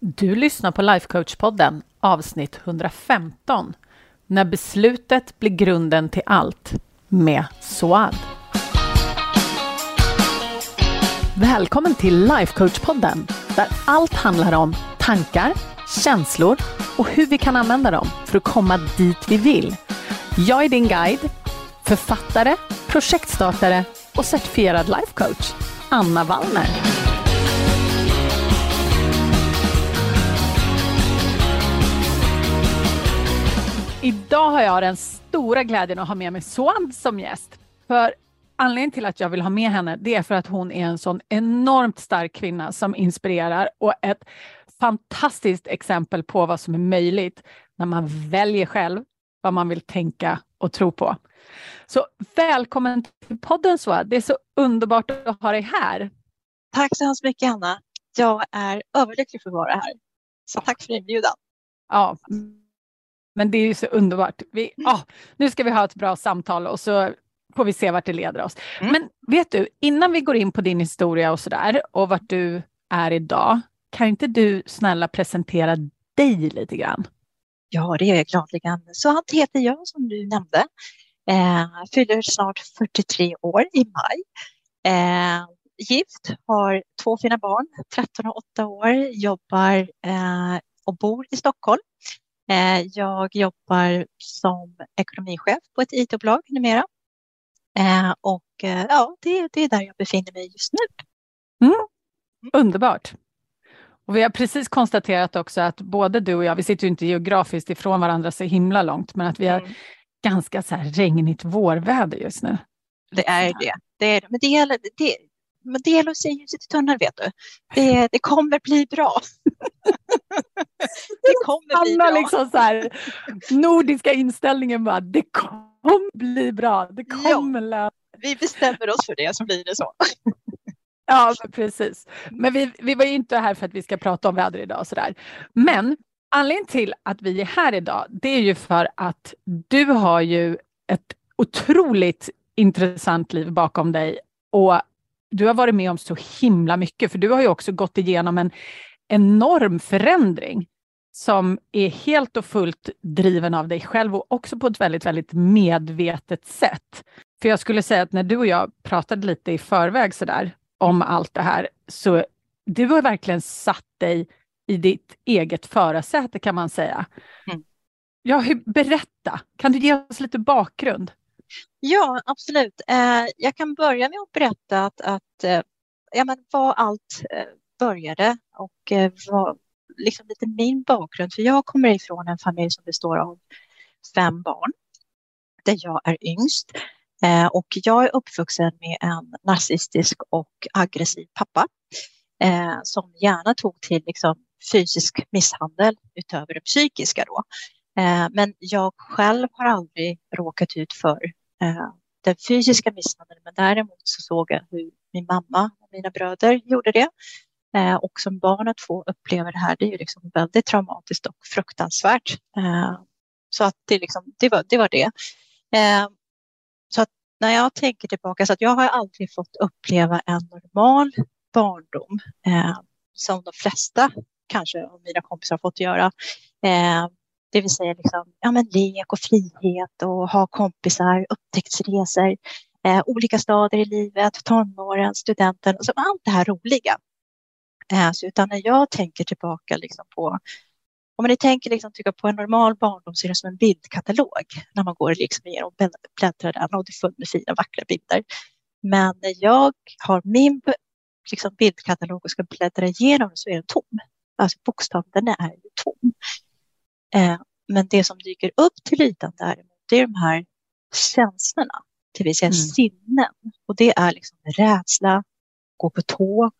Du lyssnar på Lifecoach-podden avsnitt 115 När beslutet blir grunden till allt med Soad. Välkommen till Lifecoach-podden där allt handlar om tankar, känslor och hur vi kan använda dem för att komma dit vi vill. Jag är din guide, författare, projektstartare och certifierad lifecoach, Anna Wallner. Idag har jag den stora glädjen att ha med mig Swan som gäst. För anledningen till att jag vill ha med henne, det är för att hon är en sån enormt stark kvinna som inspirerar och ett fantastiskt exempel på vad som är möjligt när man väljer själv vad man vill tänka och tro på. Så välkommen till podden Swan. Det är så underbart att ha dig här. Tack så hemskt mycket Anna. Jag är överlycklig för att vara här. Så tack för inbjudan. Ja, men det är ju så underbart. Vi, oh, nu ska vi ha ett bra samtal och så får vi se vart det leder oss. Mm. Men vet du, innan vi går in på din historia och sådär och vart du är idag, kan inte du snälla presentera dig lite grann? Ja, det gör jag gladeligen. Så heter jag som du nämnde. Eh, fyller snart 43 år i maj. Eh, gift, har två fina barn, 13 och 8 år, jobbar eh, och bor i Stockholm. Eh, jag jobbar som ekonomichef på ett IT-bolag numera. Eh, och eh, ja, det, det är där jag befinner mig just nu. Mm. Underbart. Och vi har precis konstaterat också att både du och jag, vi sitter ju inte geografiskt ifrån varandra så himla långt, men att vi har mm. ganska så här regnigt vårväder just nu. Det är det. det, är, men det gäller, det, men det gäller att se ljuset i tunneln, vet du. Det, det kommer bli bra. det kommer bli bra. liksom så här, nordiska inställningen bara, det kommer bli bra. Det kommer ja, Vi bestämmer oss för det så blir det så. ja, precis. Men vi, vi var ju inte här för att vi ska prata om väder idag och sådär. Men anledningen till att vi är här idag, det är ju för att du har ju ett otroligt intressant liv bakom dig och du har varit med om så himla mycket, för du har ju också gått igenom en enorm förändring som är helt och fullt driven av dig själv och också på ett väldigt, väldigt medvetet sätt. För jag skulle säga att när du och jag pratade lite i förväg sådär om allt det här, så du har verkligen satt dig i ditt eget förarsäte kan man säga. Mm. Ja, berätta, kan du ge oss lite bakgrund? Ja, absolut. Eh, jag kan börja med att berätta att, att eh, ja, men var allt eh, började och eh, vad, liksom lite min bakgrund. För jag kommer ifrån en familj som består av fem barn där jag är yngst. Eh, och jag är uppvuxen med en narcissistisk och aggressiv pappa eh, som gärna tog till liksom fysisk misshandel utöver det psykiska. Då. Men jag själv har aldrig råkat ut för den fysiska misshandeln, men däremot så såg jag hur min mamma och mina bröder gjorde det. Eh, och som barn att få uppleva det här, det är ju liksom väldigt traumatiskt och fruktansvärt. Eh, så att det, liksom, det, var, det var det. Eh, så att när jag tänker tillbaka, så att jag har aldrig fått uppleva en normal barndom eh, som de flesta kanske av mina kompisar har fått göra. Eh, det vill säga liksom, ja, men lek och frihet och ha kompisar, upptäcktsresor, eh, olika stadier i livet, tonåren, studenten, och så allt det här roliga. Så utan när jag tänker tillbaka liksom på om man tänker liksom, tycker på en normal barndom så är det som en bildkatalog när man går liksom igenom bläddrar den och det är fullt med fina vackra bilder. Men när jag har min liksom, bildkatalog och ska bläddra igenom så är den tom. Alltså bokstaven den är ju tom. Eh, men det som dyker upp till ytan däremot, det är de här känslorna, det vill säga mm. sinnen. Och det är liksom rädsla, gå på tå,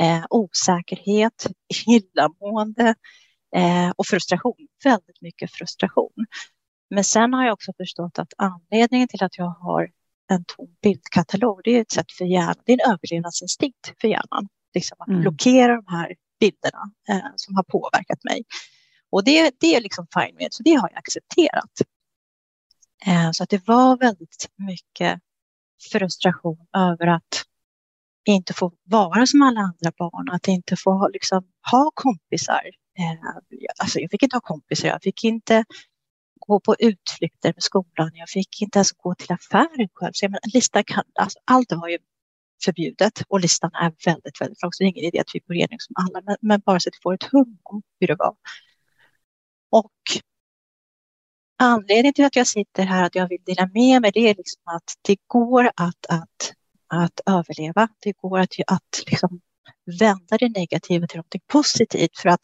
eh, osäkerhet, illamående eh, och frustration. Väldigt mycket frustration. Men sen har jag också förstått att anledningen till att jag har en tom bildkatalog, det är ett sätt för hjärnan, det är en överlevnadsinstinkt för hjärnan. Liksom att mm. blockera de här bilderna eh, som har påverkat mig. Och det, det är liksom fine med, så det har jag accepterat. Eh, så att det var väldigt mycket frustration över att inte få vara som alla andra barn, att inte få liksom, ha kompisar eh, Alltså jag fick inte ha kompisar, jag fick inte gå på utflykter med skolan, jag fick inte ens gå till affären själv. Så jag menar, lista kan, alltså allt var ju förbjudet och listan är väldigt, väldigt lång. Så det är ingen idé att vi går igenom som alla, men, men bara så att vi får ett hum om hur det var. Och anledningen till att jag sitter här, att jag vill dela med mig, det är liksom att det går att, att, att överleva. Det går att, att liksom vända det negativa till något positivt. För att,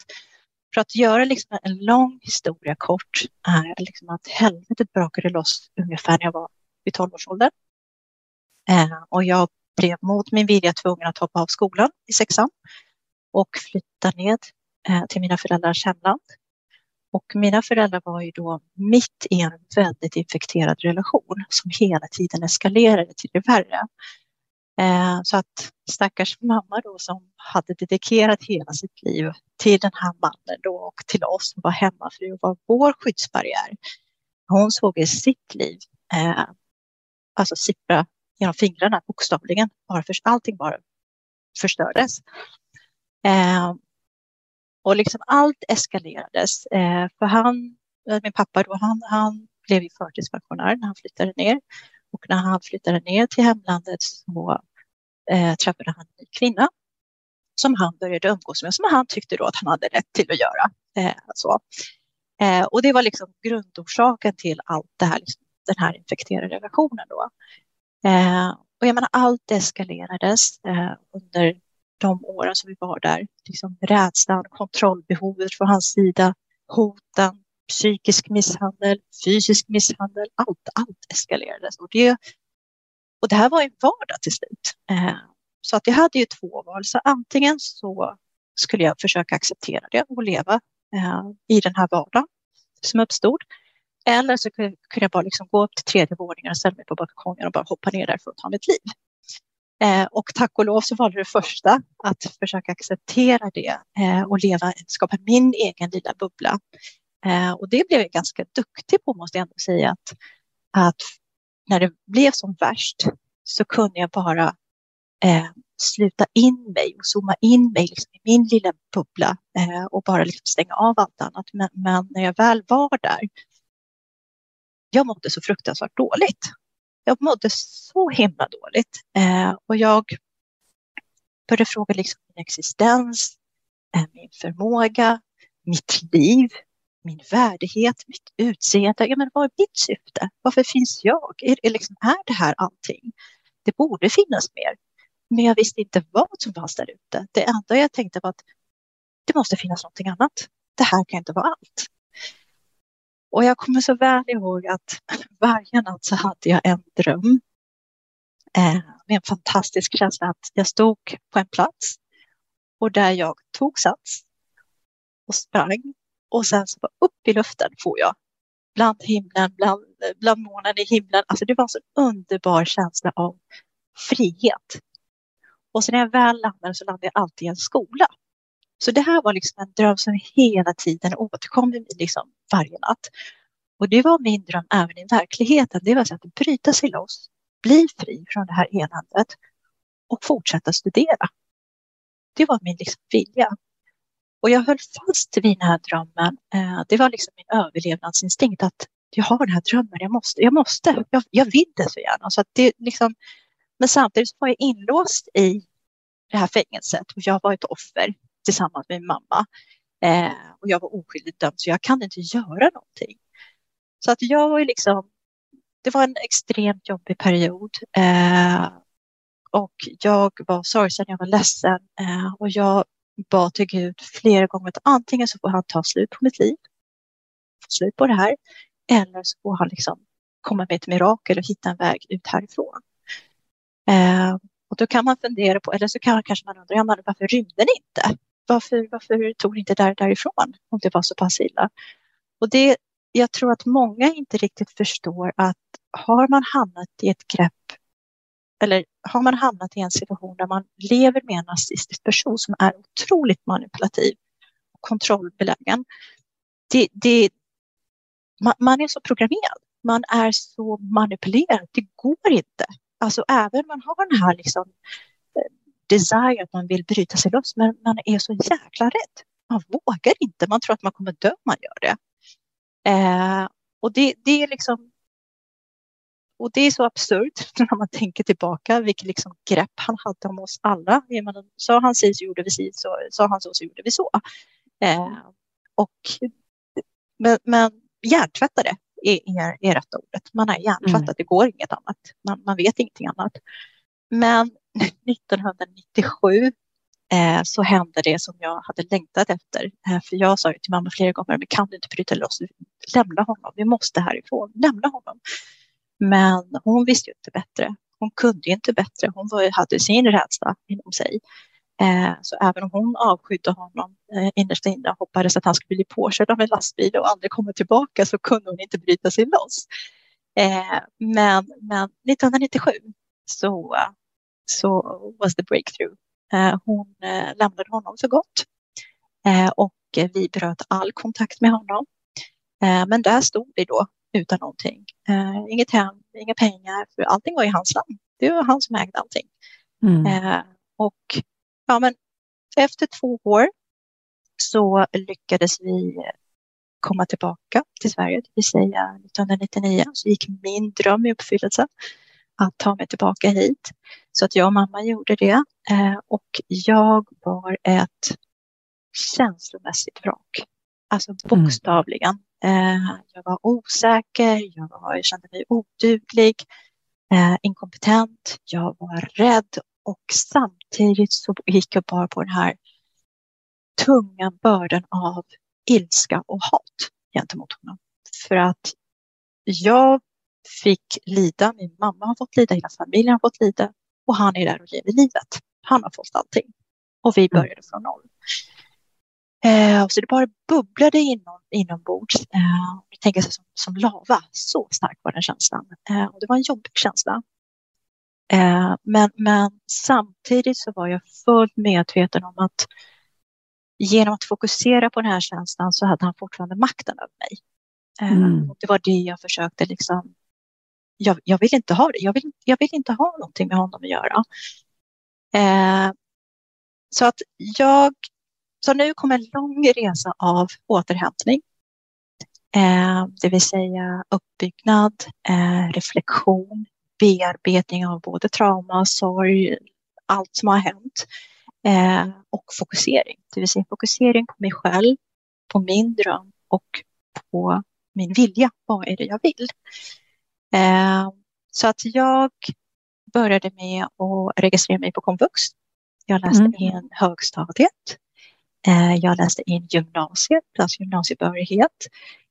för att göra liksom en lång historia kort är liksom att helvetet brakade loss ungefär när jag var i tolvårsåldern. Eh, och jag blev mot min vilja tvungen att hoppa av skolan i sexan och flytta ned eh, till mina föräldrars hemland. Och mina föräldrar var ju då mitt i en väldigt infekterad relation som hela tiden eskalerade till det värre. Eh, så att stackars mamma då som hade dedikerat hela sitt liv till den här mannen då och till oss som var hemmafru och var vår skyddsbarriär. Hon såg i sitt liv eh, alltså sippra genom fingrarna bokstavligen. Bara för, allting bara förstördes. Eh, och liksom allt eskalerades. Eh, för han, eh, min pappa då, han, han blev ju förtidspensionär när han flyttade ner. Och när han flyttade ner till hemlandet så eh, träffade han en kvinna som han började umgås med, som han tyckte då att han hade rätt till att göra. Eh, så. Eh, och det var liksom grundorsaken till allt det här, liksom, den här infekterade relationen. Då. Eh, och jag menar, allt eskalerades eh, under de åren som vi var där. Liksom rädslan, kontrollbehovet från hans sida, hoten, psykisk misshandel, fysisk misshandel, allt, allt eskalerades. Och det, och det här var en vardag till slut. Eh, så att jag hade ju två val. Så antingen så skulle jag försöka acceptera det och leva eh, i den här vardagen som uppstod. Eller så kunde jag bara liksom gå upp till tredje våningen och ställa mig på balkongen och bara hoppa ner där för att ta mitt liv. Eh, och tack och lov så valde det första att försöka acceptera det och leva, skapa min egen lilla bubbla. Och det blev jag ganska duktig på måste jag ändå säga att, att när det blev som värst så kunde jag bara eh, sluta in mig och zooma in mig liksom i min lilla bubbla eh, och bara liksom stänga av allt annat. Men, men, när jag väl var där, jag mådde så fruktansvärt dåligt. Jag mådde så himla dåligt eh, och jag började fråga liksom min existens, eh, min förmåga, mitt liv, min värdighet, mitt utseende. Ja, men vad är mitt syfte? Varför finns jag? Är, är, liksom, är det här allting? Det borde finnas mer. Men jag visste inte vad som fanns där ute. Det enda jag tänkte var att det måste finnas någonting annat. Det här kan inte vara allt. Och jag kommer så väl ihåg att varje natt så hade jag en dröm. Eh, med en fantastisk känsla att jag stod på en plats och där jag tog sats och sprang och sen så bara upp i luften får jag. Bland himlen, bland, bland månen i himlen. Alltså det var en så underbar känsla av frihet. Och sen när jag väl landade så landade jag alltid i en skola. Så det här var liksom en dröm som hela tiden återkom liksom varje natt. Och det var min dröm även i verkligheten. Det var så att bryta sig loss, bli fri från det här eländet och fortsätta studera. Det var min liksom vilja. Och jag höll fast vid den här drömmen. Eh, det var liksom min överlevnadsinstinkt att jag har den här drömmen, jag måste, jag måste, jag, jag vill det så gärna. Så att det liksom, men samtidigt var jag inlåst i det här fängelset och jag var ett offer tillsammans med min mamma. Eh, och jag var oskyldigt dömd så jag kan inte göra någonting. Så att jag var ju liksom, det var en extremt jobbig period. Eh, och jag var sorgsen, jag var ledsen eh, och jag bad till Gud flera gånger att antingen så får han ta slut på mitt liv, få slut på det här, eller så får han liksom komma med ett mirakel och hitta en väg ut härifrån. Eh, och då kan man fundera på, eller så kan kanske man undra, ja, man, varför rymde ni inte? Varför, varför tog ni inte där, därifrån om det var så pass illa? Och det, jag tror att många inte riktigt förstår att har man hamnat i ett grepp eller har man hamnat i en situation där man lever med en narcissistisk person som är otroligt manipulativ och kontrollbelägen. Det, det, man, man är så programmerad, man är så manipulerad, det går inte. Alltså även om man har den här liksom, eh, desire att man vill bryta sig loss, men man är så jäkla rädd. man vågar inte. Man tror att man kommer dö om man gör det. Eh, och det, det är liksom och det är så absurt när man tänker tillbaka vilket liksom grepp han hade om oss alla. sa han si så gjorde vi si, så sa han så så gjorde vi så. Eh, och, men, men hjärntvättade är, är, är rätta ordet. Man är hjärntvättad, mm. det går inget annat. Man, man vet ingenting annat. Men 1997 eh, så hände det som jag hade längtat efter. Eh, för jag sa till mamma flera gånger, men kan du inte bryta loss, lämna honom, vi måste härifrån, lämna honom. Men hon visste ju inte bättre. Hon kunde ju inte bättre. Hon var, hade sin rädsla inom sig. Eh, så även om hon avskydde honom eh, innerst inne och hoppades att han skulle bli påkörd av en lastbil och aldrig komma tillbaka så kunde hon inte bryta sig loss. Eh, men, men 1997 så, så was the breakthrough. Eh, hon eh, lämnade honom för gott eh, och vi bröt all kontakt med honom. Eh, men där stod vi då utan någonting. Eh, inget hem, inga pengar, för allting var i hans namn. Det var han som ägde allting. Mm. Eh, och ja, men efter två år så lyckades vi komma tillbaka till Sverige, det vill säga 1999 så gick min dröm i uppfyllelse att ta mig tillbaka hit. Så att jag och mamma gjorde det eh, och jag var ett känslomässigt vrak. Alltså mm. bokstavligen. Eh, jag var osäker, jag, var, jag kände mig oduglig, eh, inkompetent, jag var rädd och samtidigt så gick jag bara på den här tunga bördan av ilska och hat gentemot honom. För att jag fick lida, min mamma har fått lida, hela familjen har fått lida och han är där och lever livet. Han har fått allting och vi mm. började från noll. Eh, så det bara bubblade inom, inombords. Eh, jag tänker som, som lava, så stark var den känslan. Eh, och det var en jobbig känsla. Eh, men, men samtidigt så var jag fullt medveten om att genom att fokusera på den här känslan så hade han fortfarande makten över mig. Eh, mm. Det var det jag försökte liksom jag, jag, vill inte ha det. Jag vill, jag vill inte ha någonting med honom att göra. Eh, så att jag så nu kommer en lång resa av återhämtning. Eh, det vill säga uppbyggnad, eh, reflektion, bearbetning av både trauma, sorg, allt som har hänt. Eh, och fokusering, det vill säga fokusering på mig själv, på min dröm och på min vilja. Vad är det jag vill? Eh, så att jag började med att registrera mig på komvux. Jag läste mm. in högstadiet jag läste in gymnasiet, alltså gymnasiebehörighet.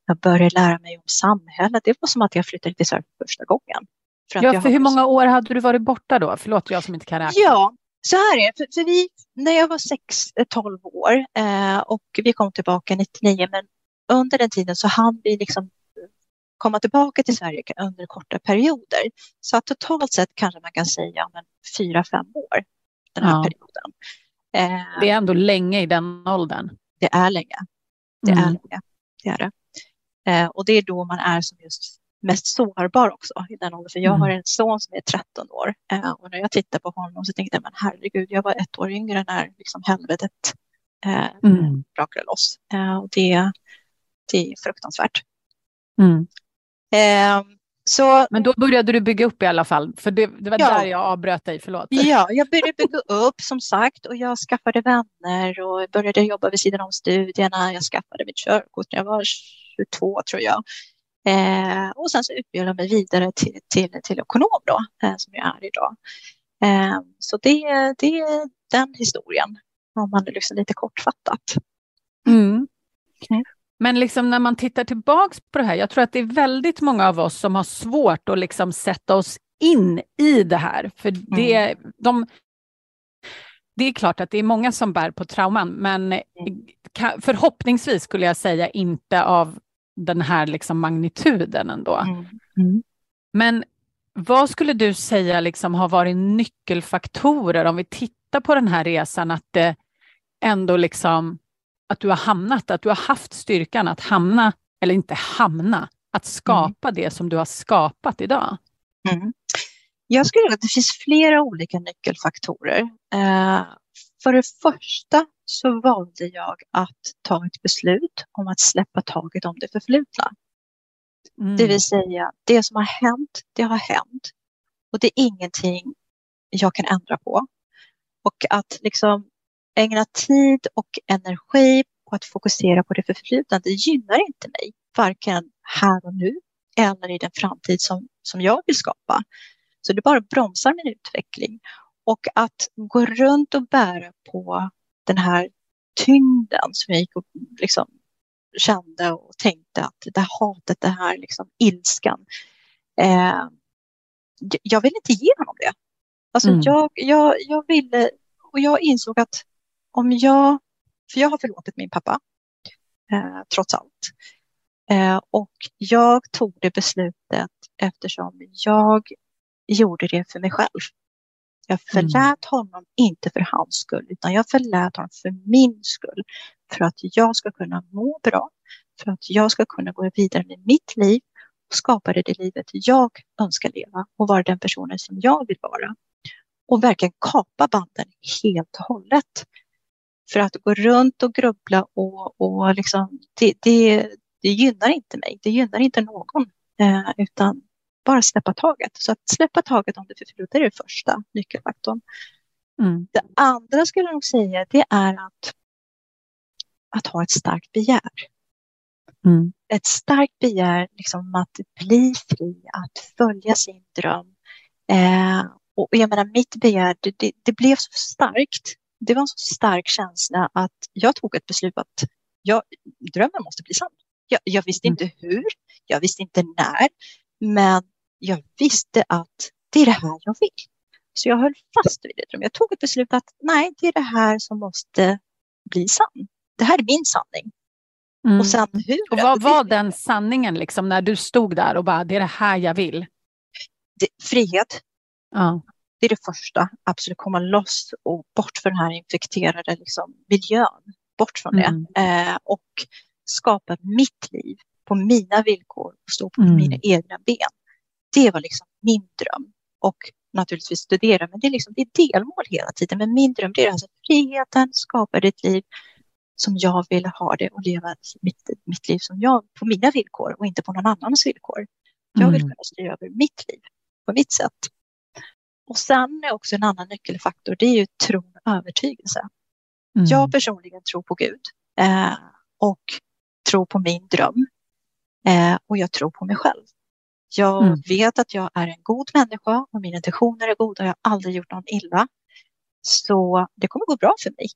Jag började lära mig om samhället. Det var som att jag flyttade till Sverige för första gången. För ja, för hur många år hade du varit borta då? Förlåt, jag som inte kan räkna. Ja, så här är det. För, för vi, när jag var 6-12 eh, år eh, och vi kom tillbaka 99, men under den tiden så hann vi liksom komma tillbaka till Sverige under korta perioder. Så att totalt sett kanske man kan säga men fyra, fem år, den här ja. perioden. Eh, det är ändå länge i den åldern. Det är länge. Det mm. är länge. Det är det. Eh, och det är då man är som just mest sårbar också i den åldern. För jag mm. har en son som är 13 år eh, och när jag tittar på honom så tänkte jag, men herregud, jag var ett år yngre när liksom helvetet eh, mm. brakade loss. Eh, och det, det är fruktansvärt. Mm. Eh, så, Men då började du bygga upp i alla fall, för det, det var ja, där jag avbröt dig, förlåt. Ja, jag började bygga upp som sagt och jag skaffade vänner och började jobba vid sidan om studierna. Jag skaffade mitt körkort när jag var 22 tror jag. Eh, och sen så utbildade jag mig vidare till, till, till ekonom då, eh, som jag är idag. Eh, så det, det är den historien, om man liksom lite kortfattat. Mm. Mm. Men liksom när man tittar tillbaks på det här, jag tror att det är väldigt många av oss som har svårt att liksom sätta oss in i det här. För det, mm. de, det är klart att det är många som bär på trauman, men mm. förhoppningsvis skulle jag säga inte av den här liksom magnituden ändå. Mm. Mm. Men vad skulle du säga liksom har varit nyckelfaktorer om vi tittar på den här resan, att det ändå liksom att du har hamnat, att du har haft styrkan att hamna, eller inte hamna, att skapa mm. det som du har skapat idag? Mm. Jag skulle säga att det finns flera olika nyckelfaktorer. Eh, för det första så valde jag att ta ett beslut om att släppa taget om det förflutna. Mm. Det vill säga, det som har hänt, det har hänt. Och det är ingenting jag kan ändra på. Och att liksom ägna tid och energi på att fokusera på det förflutna, det gynnar inte mig, varken här och nu eller i den framtid som, som jag vill skapa. Så det bara bromsar min utveckling. Och att gå runt och bära på den här tyngden som jag gick och liksom kände och tänkte att det här hatet, det här liksom ilskan. Eh, jag ville inte ge honom det. Alltså mm. jag, jag, jag ville, och jag insåg att om jag, för jag har förlåtit min pappa, eh, trots allt. Eh, och jag tog det beslutet eftersom jag gjorde det för mig själv. Jag förlät mm. honom inte för hans skull, utan jag förlät honom för min skull. För att jag ska kunna må bra, för att jag ska kunna gå vidare med mitt liv och skapa det livet jag önskar leva och vara den personen som jag vill vara. Och verkligen kapa banden helt och hållet. För att gå runt och grubbla och, och liksom, det, det, det gynnar inte mig, det gynnar inte någon. Eh, utan bara släppa taget. Så att släppa taget om det förflutna är det första nyckelfaktorn. Mm. Det andra skulle jag nog säga det är att, att ha ett starkt begär. Mm. Ett starkt begär liksom att bli fri, att följa sin dröm. Eh, och jag menar mitt begär, det, det, det, blev så starkt. Det var en så stark känsla att jag tog ett beslut att jag, drömmen måste bli sann. Jag, jag visste mm. inte hur, jag visste inte när, men jag visste att det är det här jag vill. Så jag höll fast vid det. Jag tog ett beslut att nej, det är det här som måste bli sann. Det här är min sanning. Mm. Och, sen hur och vad var den sanningen liksom, när du stod där och bara, det är det här jag vill? Det, frihet. Ja. Det är det första, absolut komma loss och bort från den här infekterade liksom, miljön. Bort från mm. det. Eh, och skapa mitt liv på mina villkor och stå på mm. mina egna ben. Det var liksom min dröm. Och naturligtvis studera, men det är, liksom, det är delmål hela tiden. Men min dröm det är alltså friheten, skapa ditt liv som jag vill ha det och leva mitt, mitt liv som jag, på mina villkor och inte på någon annans villkor. Jag vill mm. kunna styra över mitt liv på mitt sätt. Och sen är också en annan nyckelfaktor, det är ju tron och övertygelse. Mm. Jag personligen tror på Gud eh, och tror på min dröm eh, och jag tror på mig själv. Jag mm. vet att jag är en god människa och mina intentioner är goda. Jag har aldrig gjort någon illa. Så det kommer gå bra för mig.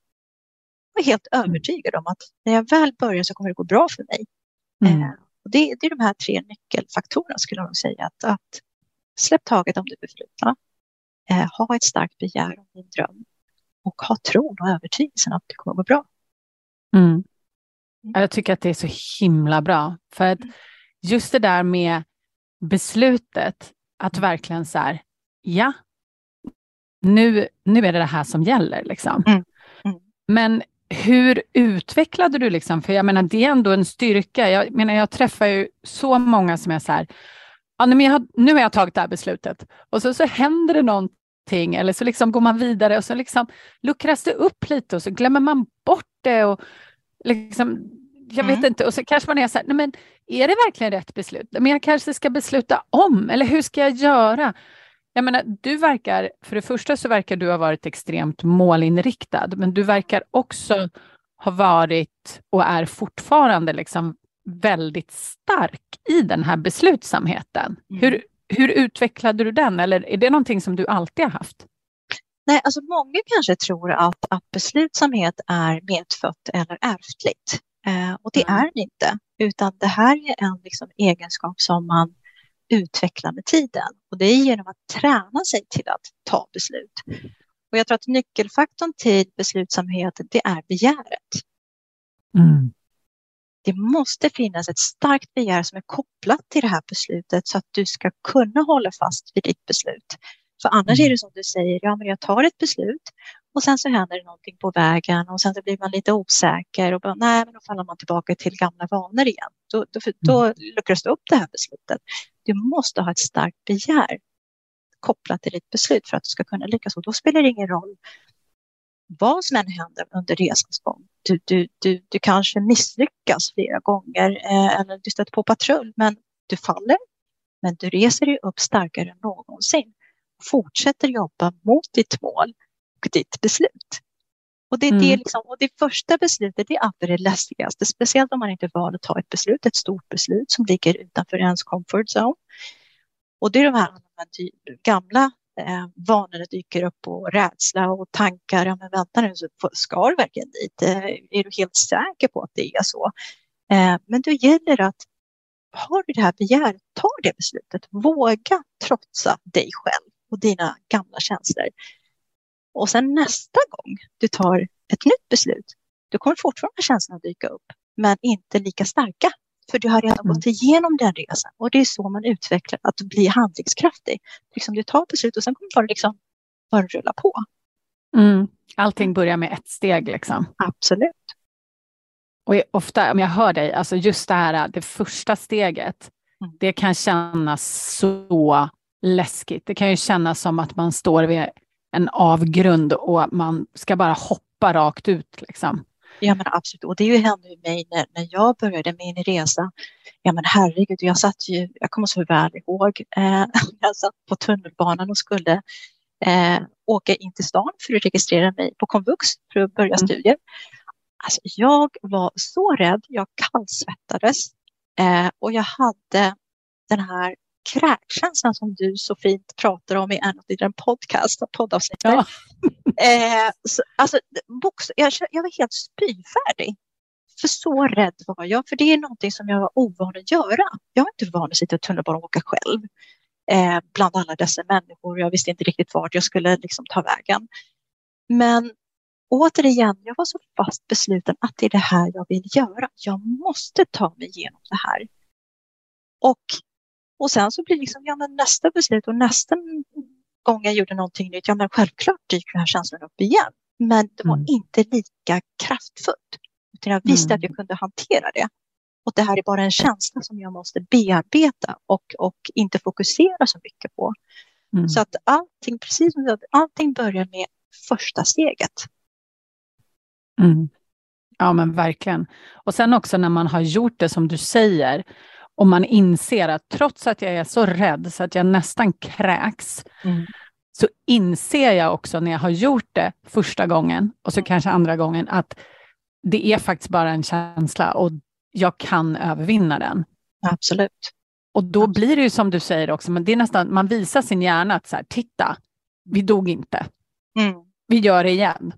Jag är helt mm. övertygad om att när jag väl börjar så kommer det gå bra för mig. Mm. Eh, och det, det, är de här tre nyckelfaktorerna skulle jag säga. Att, att släpp taget om det förflutna. Eh, ha ett starkt begär om din dröm. Och ha tron och övertygelsen att det kommer gå bra. Mm. mm. Jag tycker att det är så himla bra. För att mm. just det där med beslutet att verkligen så här, ja, nu, nu är det det här som gäller. Liksom. Mm. Mm. Men hur utvecklade du, liksom? för jag menar det är ändå en styrka. Jag menar jag träffar ju så många som är så här, ja, men jag har, nu har jag tagit det här beslutet och så, så händer det någonting eller så liksom går man vidare och så liksom luckras det upp lite och så glömmer man bort det. Och liksom, jag mm. vet inte, och så kanske man är så här, nej men är det verkligen rätt beslut? Men jag kanske ska besluta om, eller hur ska jag göra? Jag menar, du verkar, för det första så verkar du ha varit extremt målinriktad, men du verkar också ha varit och är fortfarande liksom väldigt stark i den här beslutsamheten. Mm. Hur, hur utvecklade du den, eller är det någonting som du alltid har haft? Nej, alltså många kanske tror att, att beslutsamhet är medfött eller ärftligt. Eh, och det mm. är det inte, utan det här är en liksom, egenskap som man utvecklar med tiden. Och det är genom att träna sig till att ta beslut. Och jag tror att nyckelfaktorn till beslutsamhet, det är begäret. Mm. Det måste finnas ett starkt begär som är kopplat till det här beslutet så att du ska kunna hålla fast vid ditt beslut. För annars mm. är det som du säger, ja men jag tar ett beslut och sen så händer det någonting på vägen och sen så blir man lite osäker och bara, nej, men då faller man tillbaka till gamla vanor igen. Då, då, då mm. luckras det upp det här beslutet. Du måste ha ett starkt begär kopplat till ditt beslut för att du ska kunna lyckas och då spelar det ingen roll vad som än händer under resans gång. Du, du, du, du kanske misslyckas flera gånger eh, eller du stöter på patrull, men du faller, men du reser dig upp starkare än någonsin och fortsätter jobba mot ditt mål och ditt beslut. Och det, mm. det, liksom, och det första beslutet det är alltid det läskigaste, speciellt om man inte valt att ta ett beslut, ett stort beslut som ligger utanför ens comfort zone. Och det är de här gamla eh, vanorna dyker upp och rädsla och tankar. Ja, men vänta nu, ska du verkligen dit? Eh, är du helt säker på att det är så? Eh, men det gäller att har du det här begäret, ta det beslutet. Våga trotsa dig själv och dina gamla känslor. Och sen nästa gång du tar ett nytt beslut, då kommer fortfarande känslorna dyka upp, men inte lika starka. För du har redan mm. gått igenom den resan och det är så man utvecklar att bli handlingskraftig. Liksom du tar beslut och sen kommer det liksom bara rulla på. Mm. Allting börjar med ett steg liksom. Absolut. Och ofta, om jag hör dig, alltså just det här, det första steget, mm. det kan kännas så läskigt. Det kan ju kännas som att man står vid en avgrund och man ska bara hoppa rakt ut. Liksom. Ja men absolut, och det hände ju mig när, när jag började min resa. Ja men herregud, jag satt ju, jag kommer så väl ihåg, eh, jag satt på tunnelbanan och skulle eh, åka in till stan för att registrera mig på komvux för att börja mm. studier. Alltså, jag var så rädd, jag kallsvettades eh, och jag hade den här kräkkänslan som du så fint pratar om i en av dina podcast, poddavsnitt. Ja. eh, så, alltså, box, jag, jag var helt spyfärdig. För så rädd var jag, för det är någonting som jag var ovan att göra. Jag är inte van att sitta i tunnelbanan och åka själv eh, bland alla dessa människor. Jag visste inte riktigt vart jag skulle liksom, ta vägen. Men återigen, jag var så fast besluten att det är det här jag vill göra. Jag måste ta mig igenom det här. Och och sen så blir liksom, ja men nästa beslut och nästa gång jag gjorde någonting nytt, ja men självklart dyker den här känslan upp igen. Men det var mm. inte lika kraftfullt. Utan jag visste mm. att jag kunde hantera det. Och det här är bara en känsla som jag måste bearbeta och, och inte fokusera så mycket på. Mm. Så att allting, precis som allting börjar med första steget. Mm. Ja men verkligen. Och sen också när man har gjort det som du säger, och man inser att trots att jag är så rädd så att jag nästan kräks, mm. så inser jag också när jag har gjort det första gången och så mm. kanske andra gången att det är faktiskt bara en känsla och jag kan övervinna den. Absolut. Och då blir det ju som du säger också, men det är nästan, man visar sin hjärna att så här, titta, vi dog inte. Mm. Vi gör det igen.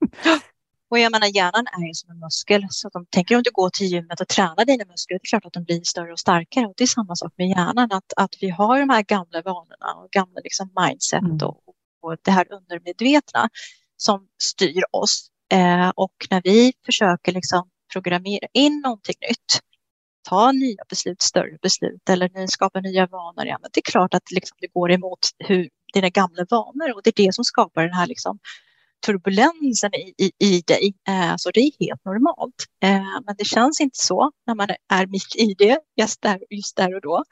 Och jag menar hjärnan är ju som en muskel så de tänker om du går till gymmet och tränar dina muskler, det är klart att de blir större och starkare och det är samma sak med hjärnan, att, att vi har de här gamla vanorna och gamla liksom mindset mm. och, och det här undermedvetna som styr oss. Eh, och när vi försöker liksom programmera in någonting nytt, ta nya beslut, större beslut eller skapa nya vanor, ja, men det är klart att liksom det går emot hur, dina gamla vanor och det är det som skapar den här liksom turbulensen i, i, i dig. Eh, så det är helt normalt. Eh, men det känns inte så när man är mitt i det just där, just där och då.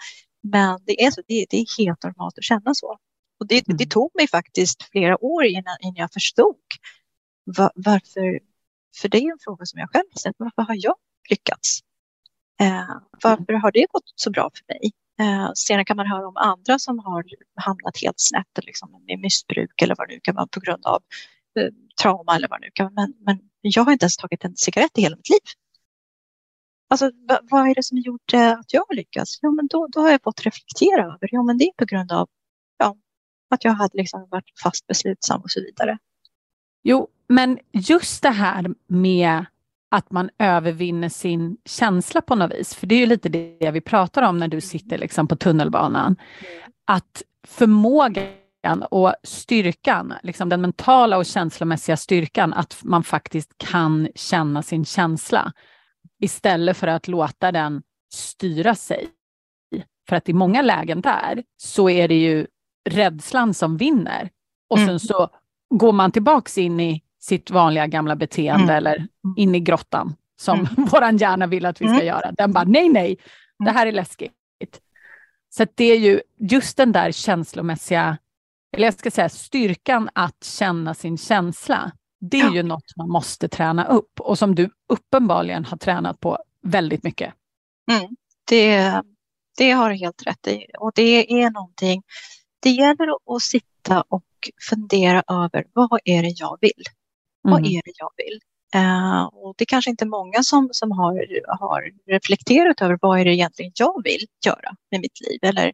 Men det är, så, det, det är helt normalt att känna så. Och det, mm. det tog mig faktiskt flera år innan, innan jag förstod var, varför. För det är en fråga som jag själv har ställt. Varför har jag lyckats? Eh, varför har det gått så bra för mig? Eh, sedan kan man höra om andra som har hamnat helt snett liksom, med missbruk eller vad det nu kan vara på grund av trauma eller vad det nu kan. Men, men jag har inte ens tagit en cigarett i hela mitt liv. Alltså, vad är det som gjort att jag har lyckats? Ja, men då, då har jag fått reflektera över, ja men det är på grund av ja, att jag hade liksom varit fast beslutsam och så vidare. Jo, men just det här med att man övervinner sin känsla på något vis, för det är ju lite det vi pratar om när du sitter liksom på tunnelbanan. Mm. Att förmågan och styrkan, liksom den mentala och känslomässiga styrkan, att man faktiskt kan känna sin känsla istället för att låta den styra sig. För att i många lägen där så är det ju rädslan som vinner. Och mm. sen så går man tillbaks in i sitt vanliga gamla beteende mm. eller in i grottan som mm. våran hjärna vill att vi ska mm. göra. Den bara, nej, nej, det här är läskigt. Så det är ju just den där känslomässiga eller jag ska säga styrkan att känna sin känsla, Det är ja. ju något man måste träna upp och som du uppenbarligen har tränat på väldigt mycket. Mm, det, det har du helt rätt i och det är någonting. Det gäller att sitta och fundera över vad är det jag vill? Mm. Vad är det jag vill? Uh, och det är kanske inte många som, som har, har reflekterat över vad är det egentligen jag vill göra med mitt liv. Eller,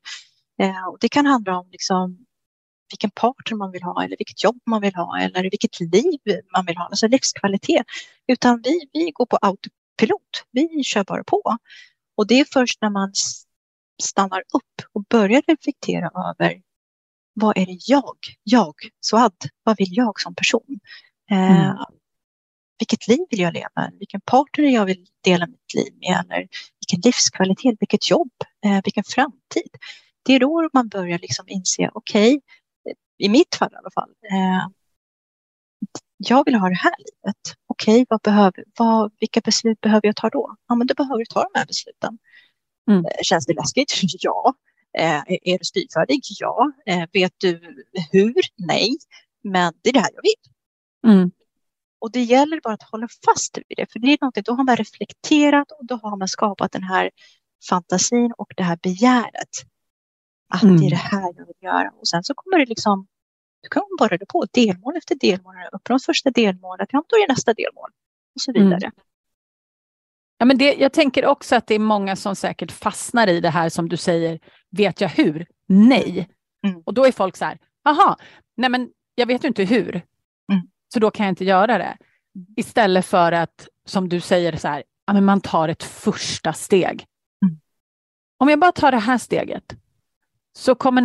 uh, och det kan handla om liksom, vilken partner man vill ha eller vilket jobb man vill ha eller vilket liv man vill ha, alltså livskvalitet. Utan vi, vi går på autopilot, vi kör bara på. Och det är först när man stannar upp och börjar reflektera över vad är det jag, jag, Suad, vad vill jag som person? Eh, mm. Vilket liv vill jag leva? Vilken partner jag vill dela mitt liv med? Eller vilken livskvalitet, vilket jobb, eh, vilken framtid? Det är då man börjar liksom inse, okej, okay, i mitt fall i alla fall, eh, jag vill ha det här livet. Okej, okay, vad behöver, vad, vilka beslut behöver jag ta då? Ja, men då behöver du ta de här besluten. Mm. Eh, känns det läskigt? Ja. Eh, är du styrfärdig? Ja. Eh, vet du hur? Nej. Men det är det här jag vill. Mm. Och det gäller bara att hålla fast vid det, för det är någonting, då har man reflekterat och då har man skapat den här fantasin och det här begäret. Att mm. det är det här jag vill göra. Och sen så kommer det liksom, du kan bara det på delmål efter delmål. Uppnå första delmålet, ja, då är det nästa delmål och så vidare. Mm. Ja, men det, jag tänker också att det är många som säkert fastnar i det här som du säger, vet jag hur? Nej. Mm. Och då är folk så här, jaha, nej men jag vet ju inte hur, mm. så då kan jag inte göra det. Istället för att, som du säger, så här, ja, men man tar ett första steg. Mm. Om jag bara tar det här steget, så kommer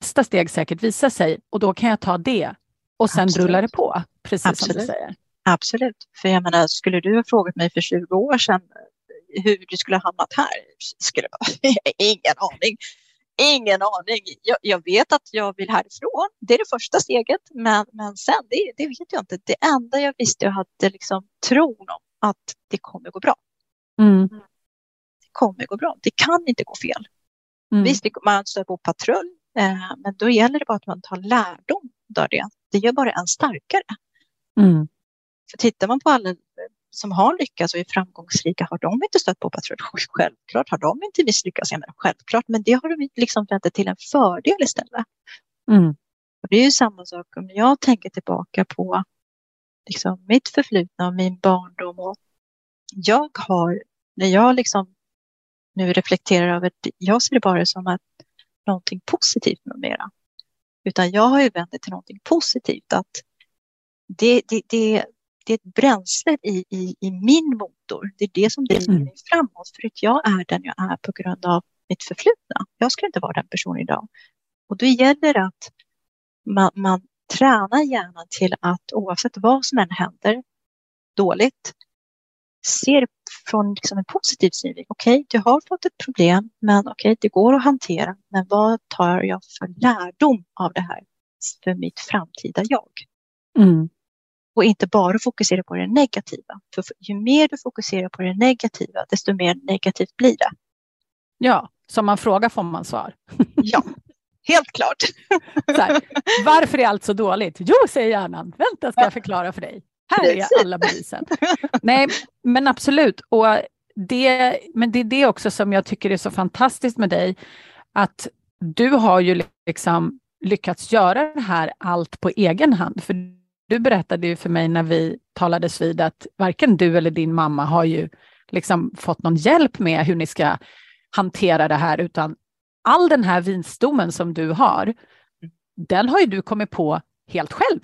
nästa steg säkert visa sig och då kan jag ta det och sen Absolut. rullar det på, precis Absolut. som du säger. Absolut, för jag menar, skulle du ha frågat mig för 20 år sedan hur du skulle ha hamnat här, skulle jag ingen aning. Ingen aning. Jag, jag, vet att jag vill härifrån. Det är det första steget, men, men sen, det, det vet jag inte. Det enda jag visste, jag hade liksom tron om att det kommer gå bra. Mm. Det kommer gå bra. Det kan inte gå fel. Mm. Visst, man stöter på patrull, eh, men då gäller det bara att man tar lärdom av det. Det gör bara en starkare. Mm. För tittar man på alla som har lyckats och är framgångsrika, har de inte stött på patrull? Självklart har de inte misslyckats, menar, självklart, men det har de liksom vänt till en fördel istället. Mm. Och det är ju samma sak om jag tänker tillbaka på liksom, mitt förflutna och min barndom. Och jag har, när jag liksom nu reflekterar över jag ser det bara som att någonting positivt numera. Utan jag har ju vänt det till någonting positivt. Att det, det, det, det är ett bränsle i, i, i min motor. Det är det som driver mm. mig framåt. För att jag är den jag är på grund av mitt förflutna. Jag skulle inte vara den personen idag. Och då gäller det att man, man tränar hjärnan till att oavsett vad som än händer dåligt, ser från liksom en positiv synvinkel. Okej, okay, du har fått ett problem, men okej, okay, det går att hantera. Men vad tar jag för lärdom av det här för mitt framtida jag? Mm. Och inte bara fokusera på det negativa. För ju mer du fokuserar på det negativa, desto mer negativt blir det. Ja, som man frågar får man svar. ja, helt klart. Här, varför är allt så dåligt? Jo, säger hjärnan. Vänta, ska jag förklara för dig. Här är alla bevisen. Nej, men absolut. Och det, men det är det också som jag tycker är så fantastiskt med dig, att du har ju liksom lyckats göra det här allt på egen hand. För du berättade ju för mig när vi talades vid att varken du eller din mamma har ju liksom fått någon hjälp med hur ni ska hantera det här, utan all den här vinsdomen som du har, den har ju du kommit på helt själv.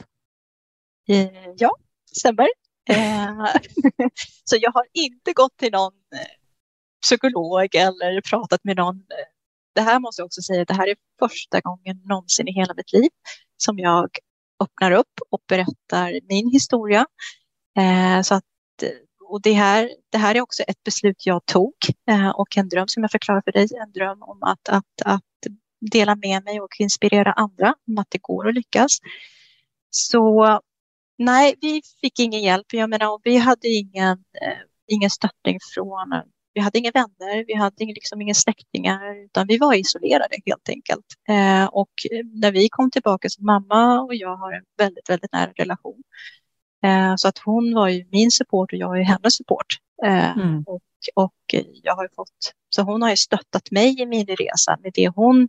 Eh, ja, stämmer. Eh, så jag har inte gått till någon eh, psykolog eller pratat med någon. Eh, det här måste jag också säga, det här är första gången någonsin i hela mitt liv som jag öppnar upp och berättar min historia. Så att, och det, här, det här är också ett beslut jag tog och en dröm som jag förklarar för dig, en dröm om att, att, att dela med mig och inspirera andra om att det går att lyckas. Så nej, vi fick ingen hjälp. Jag menar, vi hade ingen, eh, ingen stöttning från vi hade inga vänner, vi hade liksom inga släktingar, utan vi var isolerade helt enkelt. Eh, och när vi kom tillbaka, så mamma och jag har en väldigt, väldigt nära relation. Eh, så att hon var ju min support och jag är hennes support. Eh, Mm. och, och jag har fått, så hon har ju stöttat mig i min resa med det hon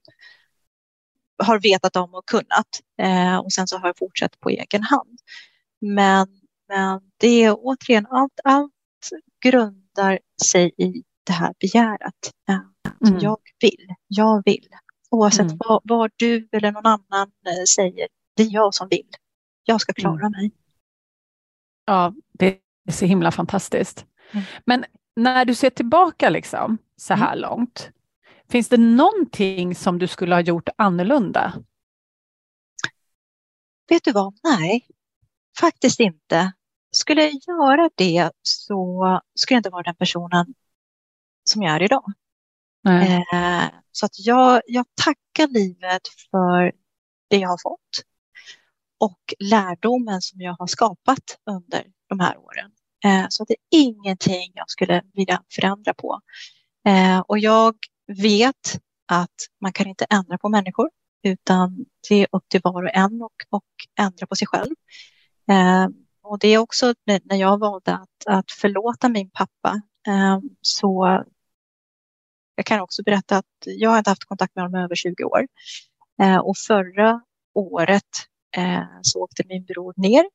har vetat om och kunnat. Eh, och sen så har jag fortsatt på egen hand. Men, men det är återigen, allt, allt grundar sig i det här begäret. Eh, Mm. Jag vill, jag vill. Oavsett Mm. vad, vad du eller någon annan eh, säger, det är jag som vill. Jag ska klara Mm. mig. Ja, det är så himla fantastiskt. Mm. Men när du ser tillbaka liksom, så här långt, finns det någonting som du skulle ha gjort annorlunda? Vet du vad? Nej, faktiskt inte. Skulle jag göra det så skulle jag inte vara den personen som jag är idag. Eh, så att jag, jag tackar livet för det jag har fått och lärdomen som jag har skapat under de här åren. Eh, så det är ingenting jag skulle vilja förändra på. Eh, och jag vet att man kan inte ändra på människor utan det är upp till var och en och, och ändra på sig själv. Eh, och det är också när jag valde att, att förlåta min pappa eh, så jag kan också berätta att jag har inte haft kontakt med honom i över 20 år. Eh, och förra året eh, så åkte min bror ner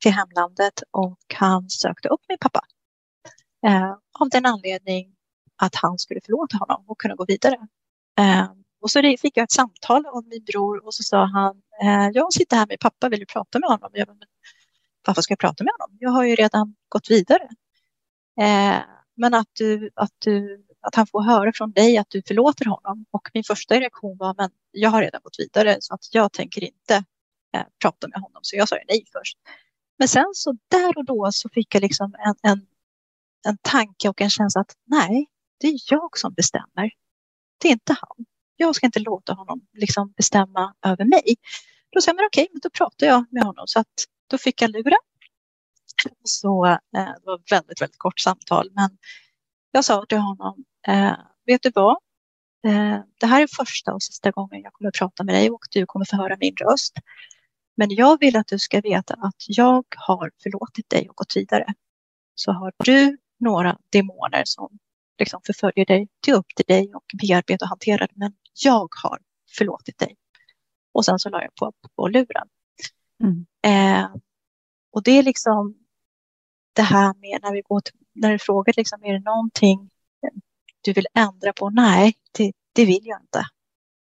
till hemlandet och han sökte upp min pappa. Eh, av den anledning att han skulle förlåta honom och kunna gå vidare. Eh, och så fick jag ett samtal av min bror och så sa han, eh, jag sitter här med pappa, vill du prata med honom? Jag bara, men varför ska jag prata med honom? Jag har ju redan gått vidare. Eh, men att, du, att, du, att han får höra från dig att du förlåter honom. Och min första reaktion var, men jag har redan gått vidare så att jag tänker inte eh, prata med honom. Så jag sa ju nej först. Men sen så där och då så fick jag liksom en, en, en tanke och en känsla att nej, det är jag som bestämmer. Det är inte han. Jag ska inte låta honom liksom bestämma över mig. Då sa jag, men okej, men då pratar jag med honom. Så att då fick jag luren. Så eh, det var ett väldigt, väldigt kort samtal. Men jag sa till honom, eh, vet du vad? Eh, det här är första och sista gången jag kommer att prata med dig och du kommer få höra min röst. Men jag vill att du ska veta att jag har förlåtit dig och gått vidare. Så har du några demoner som liksom förföljer dig, det är upp till dig och bearbeta och hantera det. Men jag har förlåtit dig. Och sen så la jag på, på luren. Mm. Eh, och det är liksom det här med när vi går till, när du frågar liksom, är det någonting du vill ändra på? Nej, det, det vill jag inte.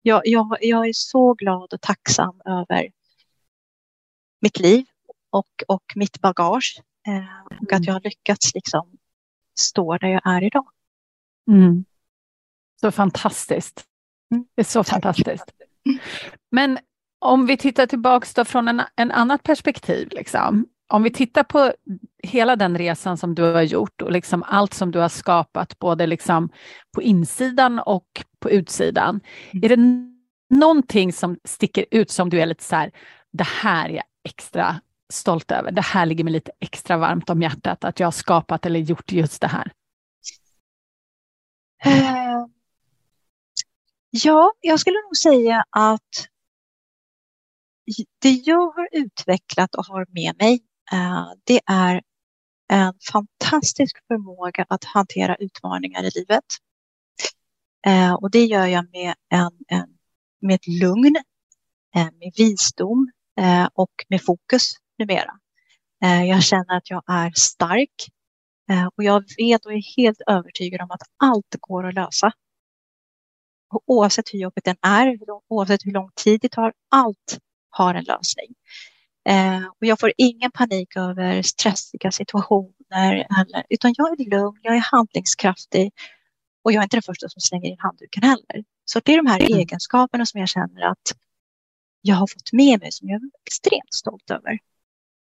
Jag, jag, jag är så glad och tacksam över mitt liv och, och mitt bagage. Eh, och att jag har lyckats liksom stå där jag är idag. Mm. Så fantastiskt. Mm. Det är så fantastiskt. Men om vi tittar tillbaks då från en, en annat perspektiv, liksom. om vi tittar på hela den resan som du har gjort och liksom allt som du har skapat, både liksom på insidan och på utsidan. Mm. Är det någonting som sticker ut som du är lite så här, det här är jag extra stolt över, det här ligger mig lite extra varmt om hjärtat, att jag har skapat eller gjort just det här? Ja, jag skulle nog säga att det jag har utvecklat och har med mig, eh, det är en fantastisk förmåga att hantera utmaningar i livet. Eh, och det gör jag med, en, en, med ett lugn, eh, med visdom och med fokus numera. Jag känner att jag är stark och jag vet och är helt övertygad om att allt går att lösa. Och oavsett hur jobbigt den är, oavsett hur lång tid det tar, allt har en lösning. Eh, och jag får ingen panik över stressiga situationer, eller, utan jag är lugn, jag är handlingskraftig och jag är inte den första som slänger in handduken heller. Så det är de här Mm. egenskaperna som jag känner att jag har fått med mig som jag är extremt stolt över.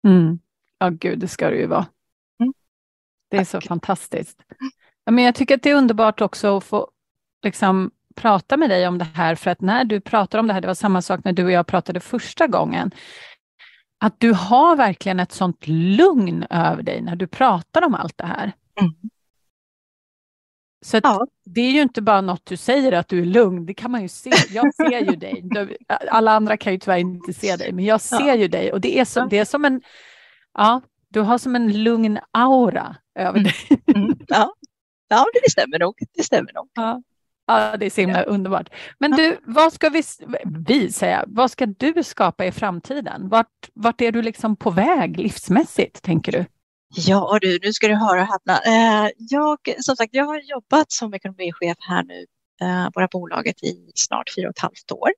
Mm. Ja, gud, det ska det ju vara. Mm. Det är så fantastiskt. Ja, men jag tycker att det är underbart också att få liksom, prata med dig om det här, för att när du pratar om det här, det var samma sak när du och jag pratade första gången, att du har verkligen ett sånt lugn över dig när du pratar om allt det här. Mm. Så Ja. det är ju inte bara något du säger att du är lugn, det kan man ju se. Jag ser ju dig. Alla andra kan ju tyvärr inte se dig, men jag ser Ja. ju dig och det är, Ja. det är som en Ja, du har som en lugn aura över Mm. dig. Mm. Ja. ja, det stämmer nog. Det stämmer nog. Ja. Ja, det är så himla underbart. Men du, vad ska vi, vi säga, vad ska du skapa i framtiden? Vart, vart är du liksom på väg livsmässigt, tänker du? Ja du, nu ska du höra häpna. Eh, Jag, som sagt, jag har jobbat som ekonomichef här nu, eh, våra bolaget i snart fyra och ett halvt år.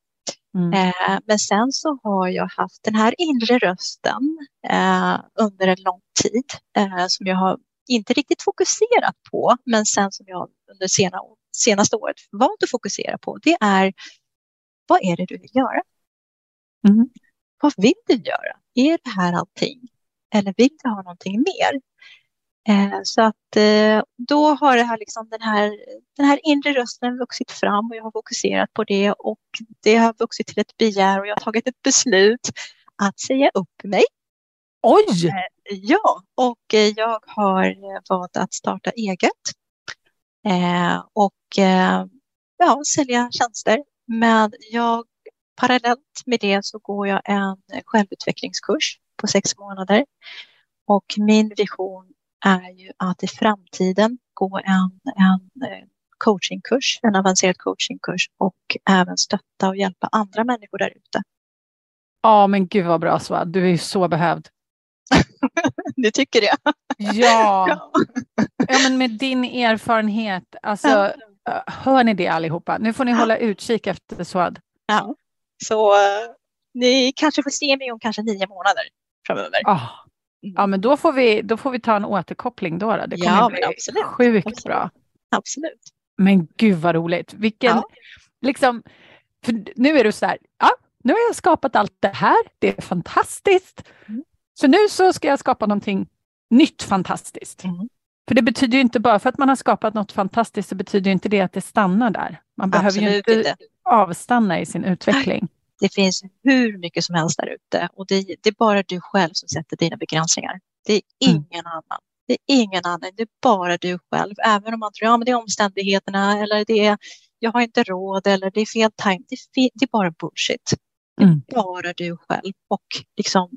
Mm. Eh, Men sen så har jag haft den här inre rösten eh, under en lång tid eh, som jag har inte riktigt fokuserat på, men sen som jag under sena, senaste året valt att fokusera på, det är vad är det du vill göra? Mm. Vad vill du göra? Är det här allting? Eller vill du ha någonting mer? Eh, så att eh, då har det här liksom den, här, den här inre rösten vuxit fram och jag har fokuserat på det och det har vuxit till ett begär och jag har tagit ett beslut att säga upp mig. Oj! Ja, och eh, jag har eh, valt att starta eget eh, och eh, ja, sälja tjänster. Men jag, parallellt med det så går jag en självutvecklingskurs på sex månader. Och min vision är ju att i framtiden gå en, en eh, coachingkurs, en avancerad coachingkurs och även stötta och hjälpa andra människor där ute. Ja, men gud vad bra Svad, du är ju så behövd. Ni tycker det? Ja, Ja. men med din erfarenhet, alltså Ja. hör ni det allihopa? Nu får ni hålla utkik efter Swad. Ja. Så eh, ni kanske får se mig om kanske nio månader framöver. Ah. Ja, men då får, vi, då får vi ta en återkoppling då. då. Det kommer Ja, bli absolut. sjukt Absolut. bra. Absolut. Men gud vad roligt. Vilken, Ja. liksom, nu är du så här, ja, nu har jag skapat allt det här, det är fantastiskt. Mm. Så nu så ska jag skapa någonting nytt fantastiskt. Mm. För det betyder ju inte bara för att man har skapat något fantastiskt så betyder ju inte det att det stannar där. Man behöver ju Absolut inte, inte. avstanna i sin utveckling. Det finns hur mycket som helst där ute och det, det är bara du själv som sätter dina begränsningar. Det är Mm. ingen annan. Det är ingen annan, det är bara du själv. Även om man tror att ja, det är omständigheterna eller det är jag har inte råd eller det är fel time. Det det är bara bullshit. Det är Mm. bara du själv och liksom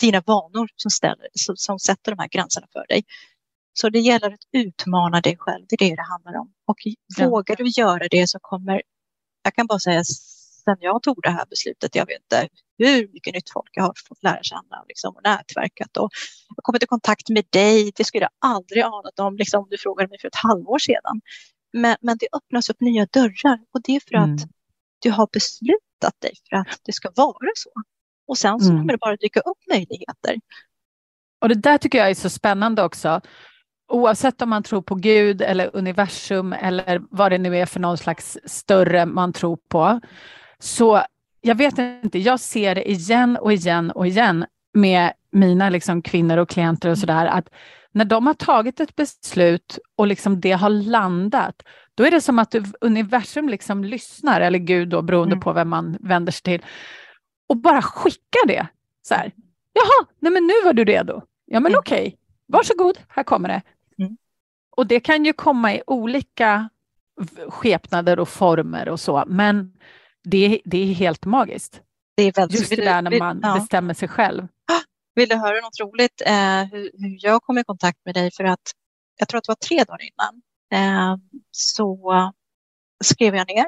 dina vanor som, ställer, som, som sätter de här gränserna för dig. Så det gäller att utmana dig själv, det är det det handlar om. Och Ja. vågar du göra det så kommer, jag kan bara säga sen jag tog det här beslutet, jag vet inte hur mycket nytt folk jag har fått lära känna liksom, och nätverkat. Och jag kommit i kontakt med dig, det skulle jag aldrig anat om liksom, om du frågade mig för ett halvår sedan. Men, men det öppnas upp nya dörrar och det är för Mm. att du har beslutat dig för att det ska vara så. Och sen så Mm. kommer det bara dyka upp möjligheter. Och det där tycker jag är så spännande också. Oavsett om man tror på Gud eller universum eller vad det nu är för någon slags större man tror på. Så jag vet inte, jag ser det igen och igen och igen med mina liksom kvinnor och klienter och sådär att när de har tagit ett beslut och liksom det har landat, då är det som att universum liksom lyssnar, eller Gud då beroende Mm. på vem man vänder sig till, och bara skickar det. Så här, Jaha, nej men nu var du redo. Ja men Mm. okej, varsågod, här kommer det. Mm. Och det kan ju komma i olika skepnader och former och så, men det, är- det är helt magiskt. Det är väldigt, Just det där när man ja. bestämmer sig själv. vill du höra något roligt? Eh, hur, hur jag kom i kontakt med dig för att jag tror att det var tre dagar innan eh, så skrev jag ner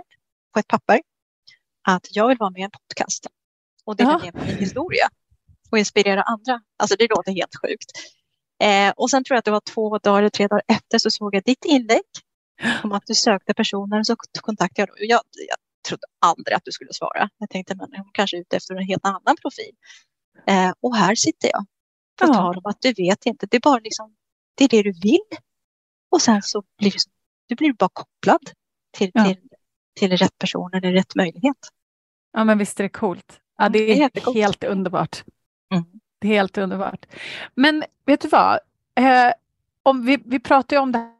på ett papper att jag vill vara med i en podcast och dela Ja. med mig min historia och inspirera andra. Alltså det låter helt sjukt. Eh, och sen tror jag att det var två dagar eller tre dagar efter så såg jag ditt inlägg om att du sökte personer så kontaktade jag dem. Jag, jag trodde aldrig att du skulle svara. Jag tänkte men hon kanske är ute efter en helt annan profil. Eh, och här sitter jag. På Ja. tal om att du vet inte. Det är bara liksom, det är det du vill. Och sen så blir det, du blir bara kopplad till, Ja. till, till rätt person eller rätt möjlighet. Ja men visst är det coolt. Ja, Mm, det det är är jättecoolt. helt underbart. Mm. Det är helt underbart. Men vet du vad? Eh, om vi, vi pratar ju om det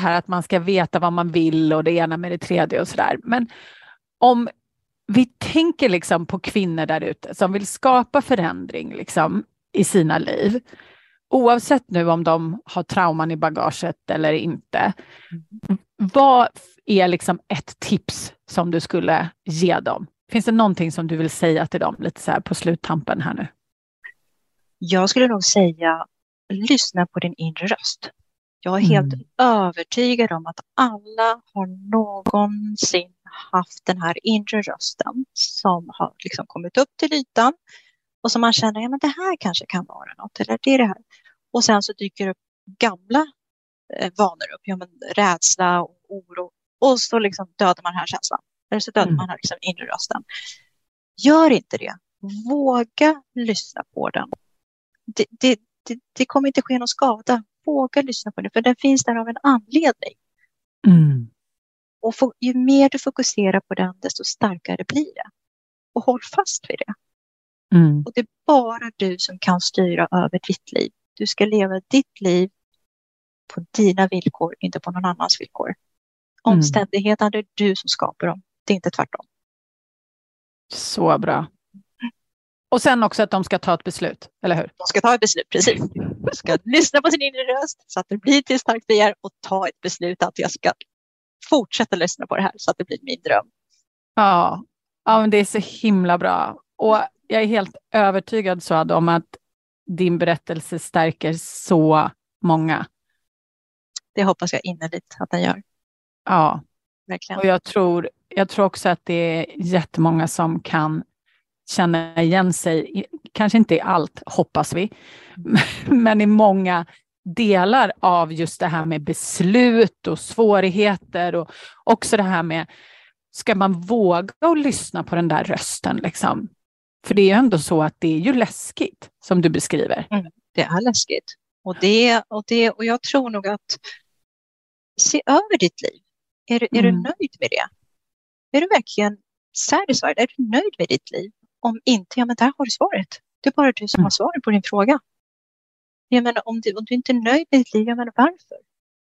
här att man ska veta vad man vill och det ena med det tredje och sådär. Men om vi tänker liksom på kvinnor där ute som vill skapa förändring liksom i sina liv. Oavsett nu om de har trauman i bagaget eller inte. Vad är liksom ett tips som du skulle ge dem? Finns det någonting som du vill säga till dem lite så här på sluttampen här nu? Jag skulle nog säga lyssna på din inre röst. Jag är helt mm. övertygad om att alla har någonsin haft den här inre rösten som har liksom kommit upp till ytan och som man känner, ja men det här kanske kan vara något, eller det är det här. Och sen så dyker det upp gamla eh, vanor upp, ja men rädsla och oro och så liksom dödar man den här känslan. Eller så dödar mm. man liksom inre rösten. Gör inte det. Våga lyssna på den. Det, det, det, det kommer inte ske någon skada. Våga lyssna på den, för den finns där av en anledning. Mm. Och få, ju mer du fokuserar på den, desto starkare blir det. Och håll fast vid det. Mm. Och det är bara du som kan styra över ditt liv. Du ska leva ditt liv på dina villkor, inte på någon annans villkor. Mm. Omständigheterna, det är du som skapar dem. Det är inte tvärtom. Så bra. Och sen också att de ska ta ett beslut, eller hur? De ska ta ett beslut, precis. De ska lyssna på sin inre röst så att det blir till starkt begär och ta ett beslut att jag ska fortsätta lyssna på det här så att det blir min dröm. Ja, ja men det är så himla bra. Och jag är helt övertygad Suad om att din berättelse stärker så många. Det hoppas jag innerligt att den gör. Ja, verkligen. Och jag tror, jag tror också att det är jättemånga som kan känna igen sig, kanske inte i allt, hoppas vi, men i många delar av just det här med beslut och svårigheter och också det här med, ska man våga och lyssna på den där rösten liksom? För det är ju ändå så att det är ju läskigt, som du beskriver. Mm, det är läskigt. Och, det, och, det, och jag tror nog att se över ditt liv. Är, är mm. du nöjd med det? Är du verkligen satisfied? Är du nöjd med ditt liv? Om inte, ja men där har du svaret. Det är bara du som mm. har svaret på din fråga. Jag menar, om, du, om du inte är nöjd med ditt liv, jag menar varför?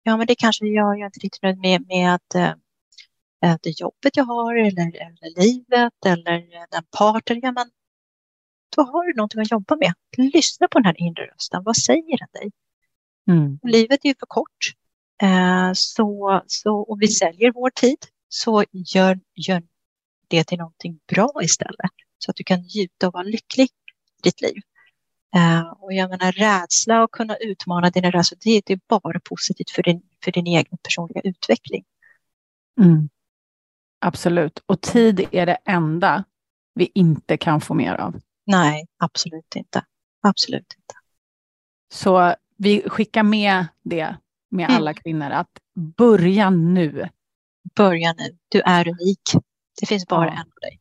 Ja, men det kanske jag, jag är inte riktigt nöjd med, med att, äh, det jobbet jag har eller, eller livet eller den partner. Ja, men då har du någonting att jobba med. Lyssna på den här inre rösten. Vad säger den dig? Mm. Livet är ju för kort. Eh, så, så, och vi säljer vår tid, så gör, gör det till någonting bra istället. Så att du kan njuta och vara lycklig i ditt liv. Uh, och jag menar rädsla och kunna utmana dina rädslor, det, det, är bara positivt för din, för din egen personliga utveckling. Mm. Absolut, och tid är det enda vi inte kan få mer av. Nej, absolut inte. Absolut inte. Så vi skickar med det med mm. alla kvinnor, att börja nu. Börja nu. Du är unik. Det finns bara en av dig.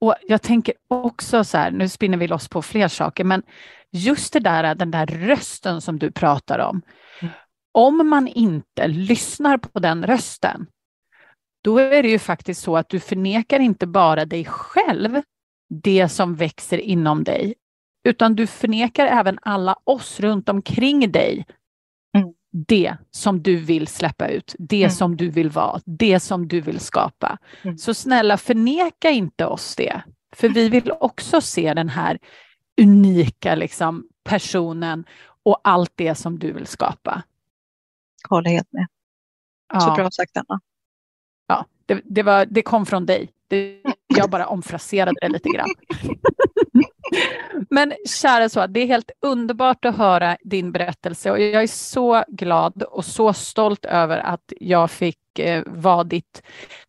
Och jag tänker också så här, nu spinner vi loss på fler saker, men just det där, den där rösten som du pratar om. Mm. Om man inte lyssnar på den rösten, då är det ju faktiskt så att du förnekar inte bara dig själv det som växer inom dig, utan du förnekar även alla oss runt omkring dig. Det som du vill släppa ut, det mm. som du vill vara, det som du vill skapa. Mm. Så snälla förneka inte oss det, för vi vill också se den här unika liksom, personen och allt det som du vill skapa. Håller helt med. Så ja. bra sagt Anna. Ja, det, det, var, det kom från dig. Det, jag bara omfraserade det lite grann. Men kära så, det är helt underbart att höra din berättelse och jag är så glad och så stolt över att jag fick eh, vara ditt,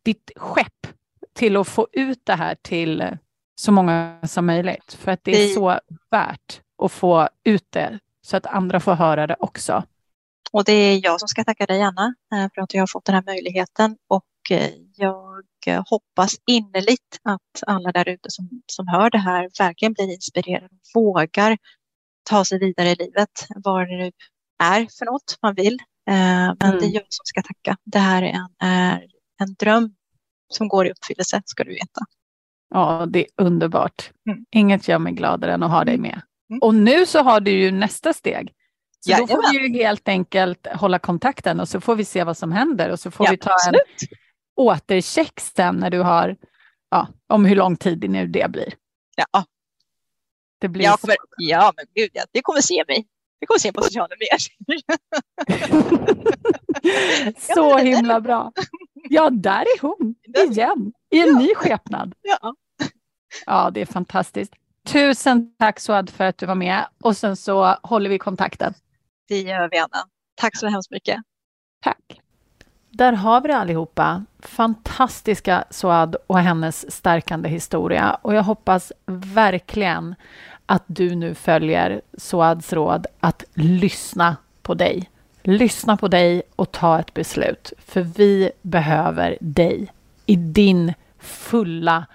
ditt skepp till att få ut det här till så många som möjligt. För att det är så värt att få ut det så att andra får höra det också. Och det är jag som ska tacka dig Anna eh, för att jag har fått den här möjligheten och jag hoppas innerligt att alla där ute som, som hör det här verkligen blir inspirerade och vågar ta sig vidare i livet, vad det nu är för något man vill. Eh, men mm. det är jag som ska tacka. Det här är en, är en dröm som går i uppfyllelse, ska du veta. Ja, det är underbart. Mm. Inget gör mig gladare än att ha dig med. Mm. Och nu så har du ju nästa steg. Så Jajamän. då får vi ju helt enkelt hålla kontakten och så får vi se vad som händer och så får ja, vi ta absolut. en återcheck sen när du har, ja, om hur lång tid nu det blir. Ja. Det blir jag kommer, ja, men gud, ja, det kommer se mig. Vi kommer se på sociala medier. så himla bra. Ja, där är hon igen, i en ny skepnad. Ja. Ja, det är fantastiskt. Tusen tack Suad för att du var med och sen så håller vi kontakten. Det gör vi Anna. Tack så hemskt mycket. Tack. Där har vi det allihopa. Fantastiska Suad och hennes stärkande historia och jag hoppas verkligen att du nu följer Suads råd att lyssna på dig. Lyssna på dig och ta ett beslut, för vi behöver dig i din fulla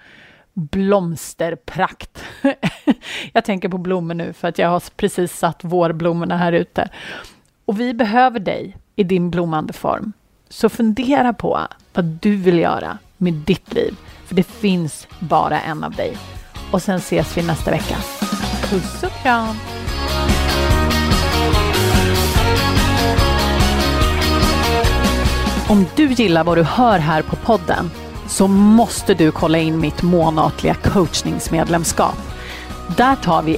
blomsterprakt. jag tänker på blommor nu för att jag har precis satt vårblommorna här ute. Och vi behöver dig i din blommande form. Så fundera på vad du vill göra med ditt liv, för det finns bara en av dig. Och sen ses vi nästa vecka. Puss och kram! Om du gillar vad du hör här på podden så måste du kolla in mitt månatliga coachningsmedlemskap. Där tar vi